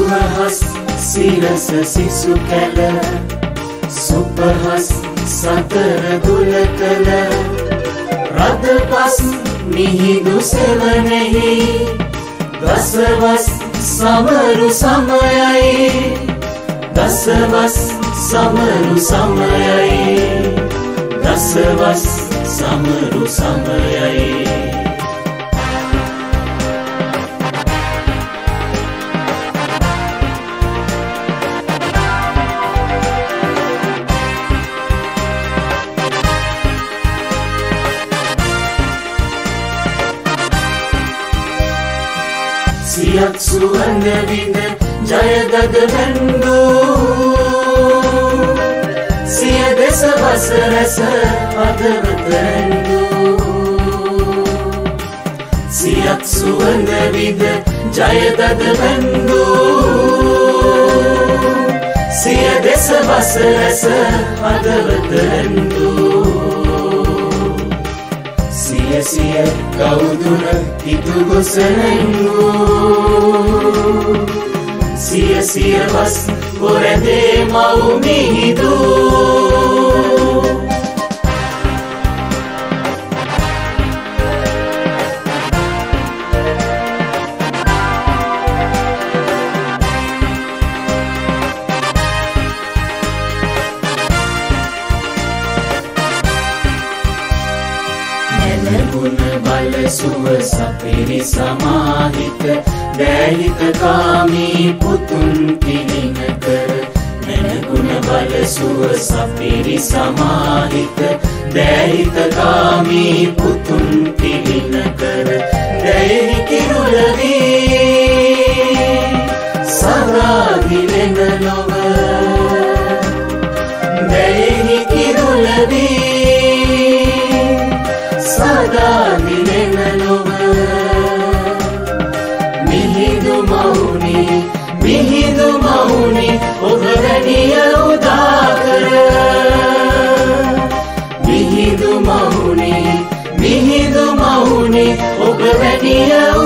සුරහස් සිරස සිසු කැල සුපහස් සතර දුල කළ රද පස් මිහිදු සෙවනෙහි දසවස් සමරු සමයයි දසවස් සමරු සමයයි දසවස් සමරු සමයයි සියක් සුවඳ විඳ ජයගද වැන්දු සිය දෙස වසරැස අදවතරැන්දු සියක් සුවඳ විද ජයදද වැන්දු සිය දෙස වසරැස අදවතරැන්දු සිය සිය කවුදුර හිතු ගොසරැන්නු සිය සියවස් පොරැදේ මවුමිහිදූ නැගුණ බල සුව සපිරි සමාහිත දෑහිත කාමී පුතුන් පිළින කර නැනගුණ බල සුව සපිරි සමාහිත දෑහිත කාමී පුතුන් පිළින කර දැයෙහි කිරුලවී සදාගිලෙන නොව මිහිදු